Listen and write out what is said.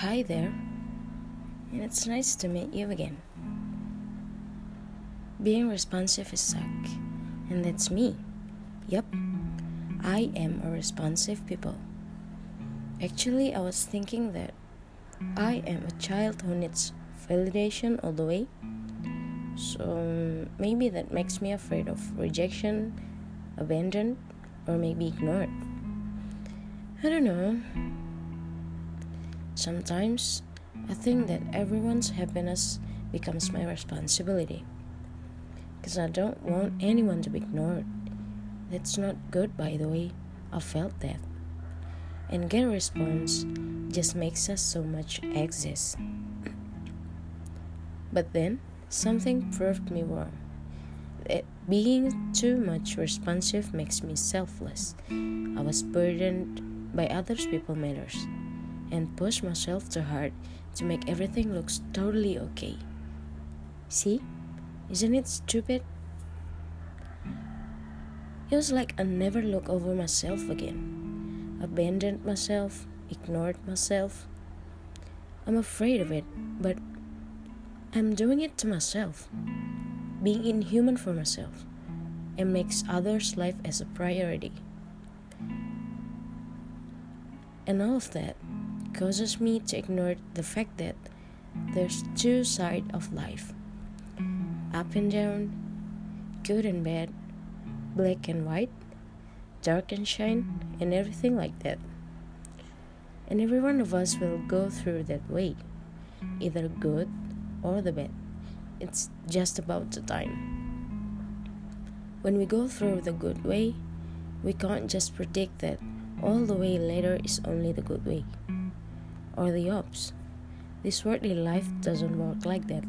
Hi there, and it's nice to meet you again. Being responsive is suck, and that's me. Yup, I am a responsive people. Actually, I was thinking that I am a child who needs validation all the way. So maybe that makes me afraid of rejection, abandoned, or maybe ignored. I don't know. Sometimes I think that everyone's happiness becomes my responsibility. Because I don't want anyone to be ignored. That's not good, by the way. I felt that. And get a response just makes us so much exist. But then, something proved me wrong. That being too much responsive makes me selfless. I was burdened by others people matters and push myself too hard to make everything looks totally okay. See? Isn't it stupid? It was like I never looked over myself again. Abandoned myself, ignored myself. I'm afraid of it, but I'm doing it to myself. Being inhuman for myself and makes others' life as a priority. And all of that causes me to ignore the fact that there's two sides of life up and down, good and bad, black and white, dark and shine, and everything like that. And every one of us will go through that way, either good or the bad. It's just about the time. When we go through the good way, we can't just predict that all the way later is only the good way or the ops. This worldly life doesn't work like that.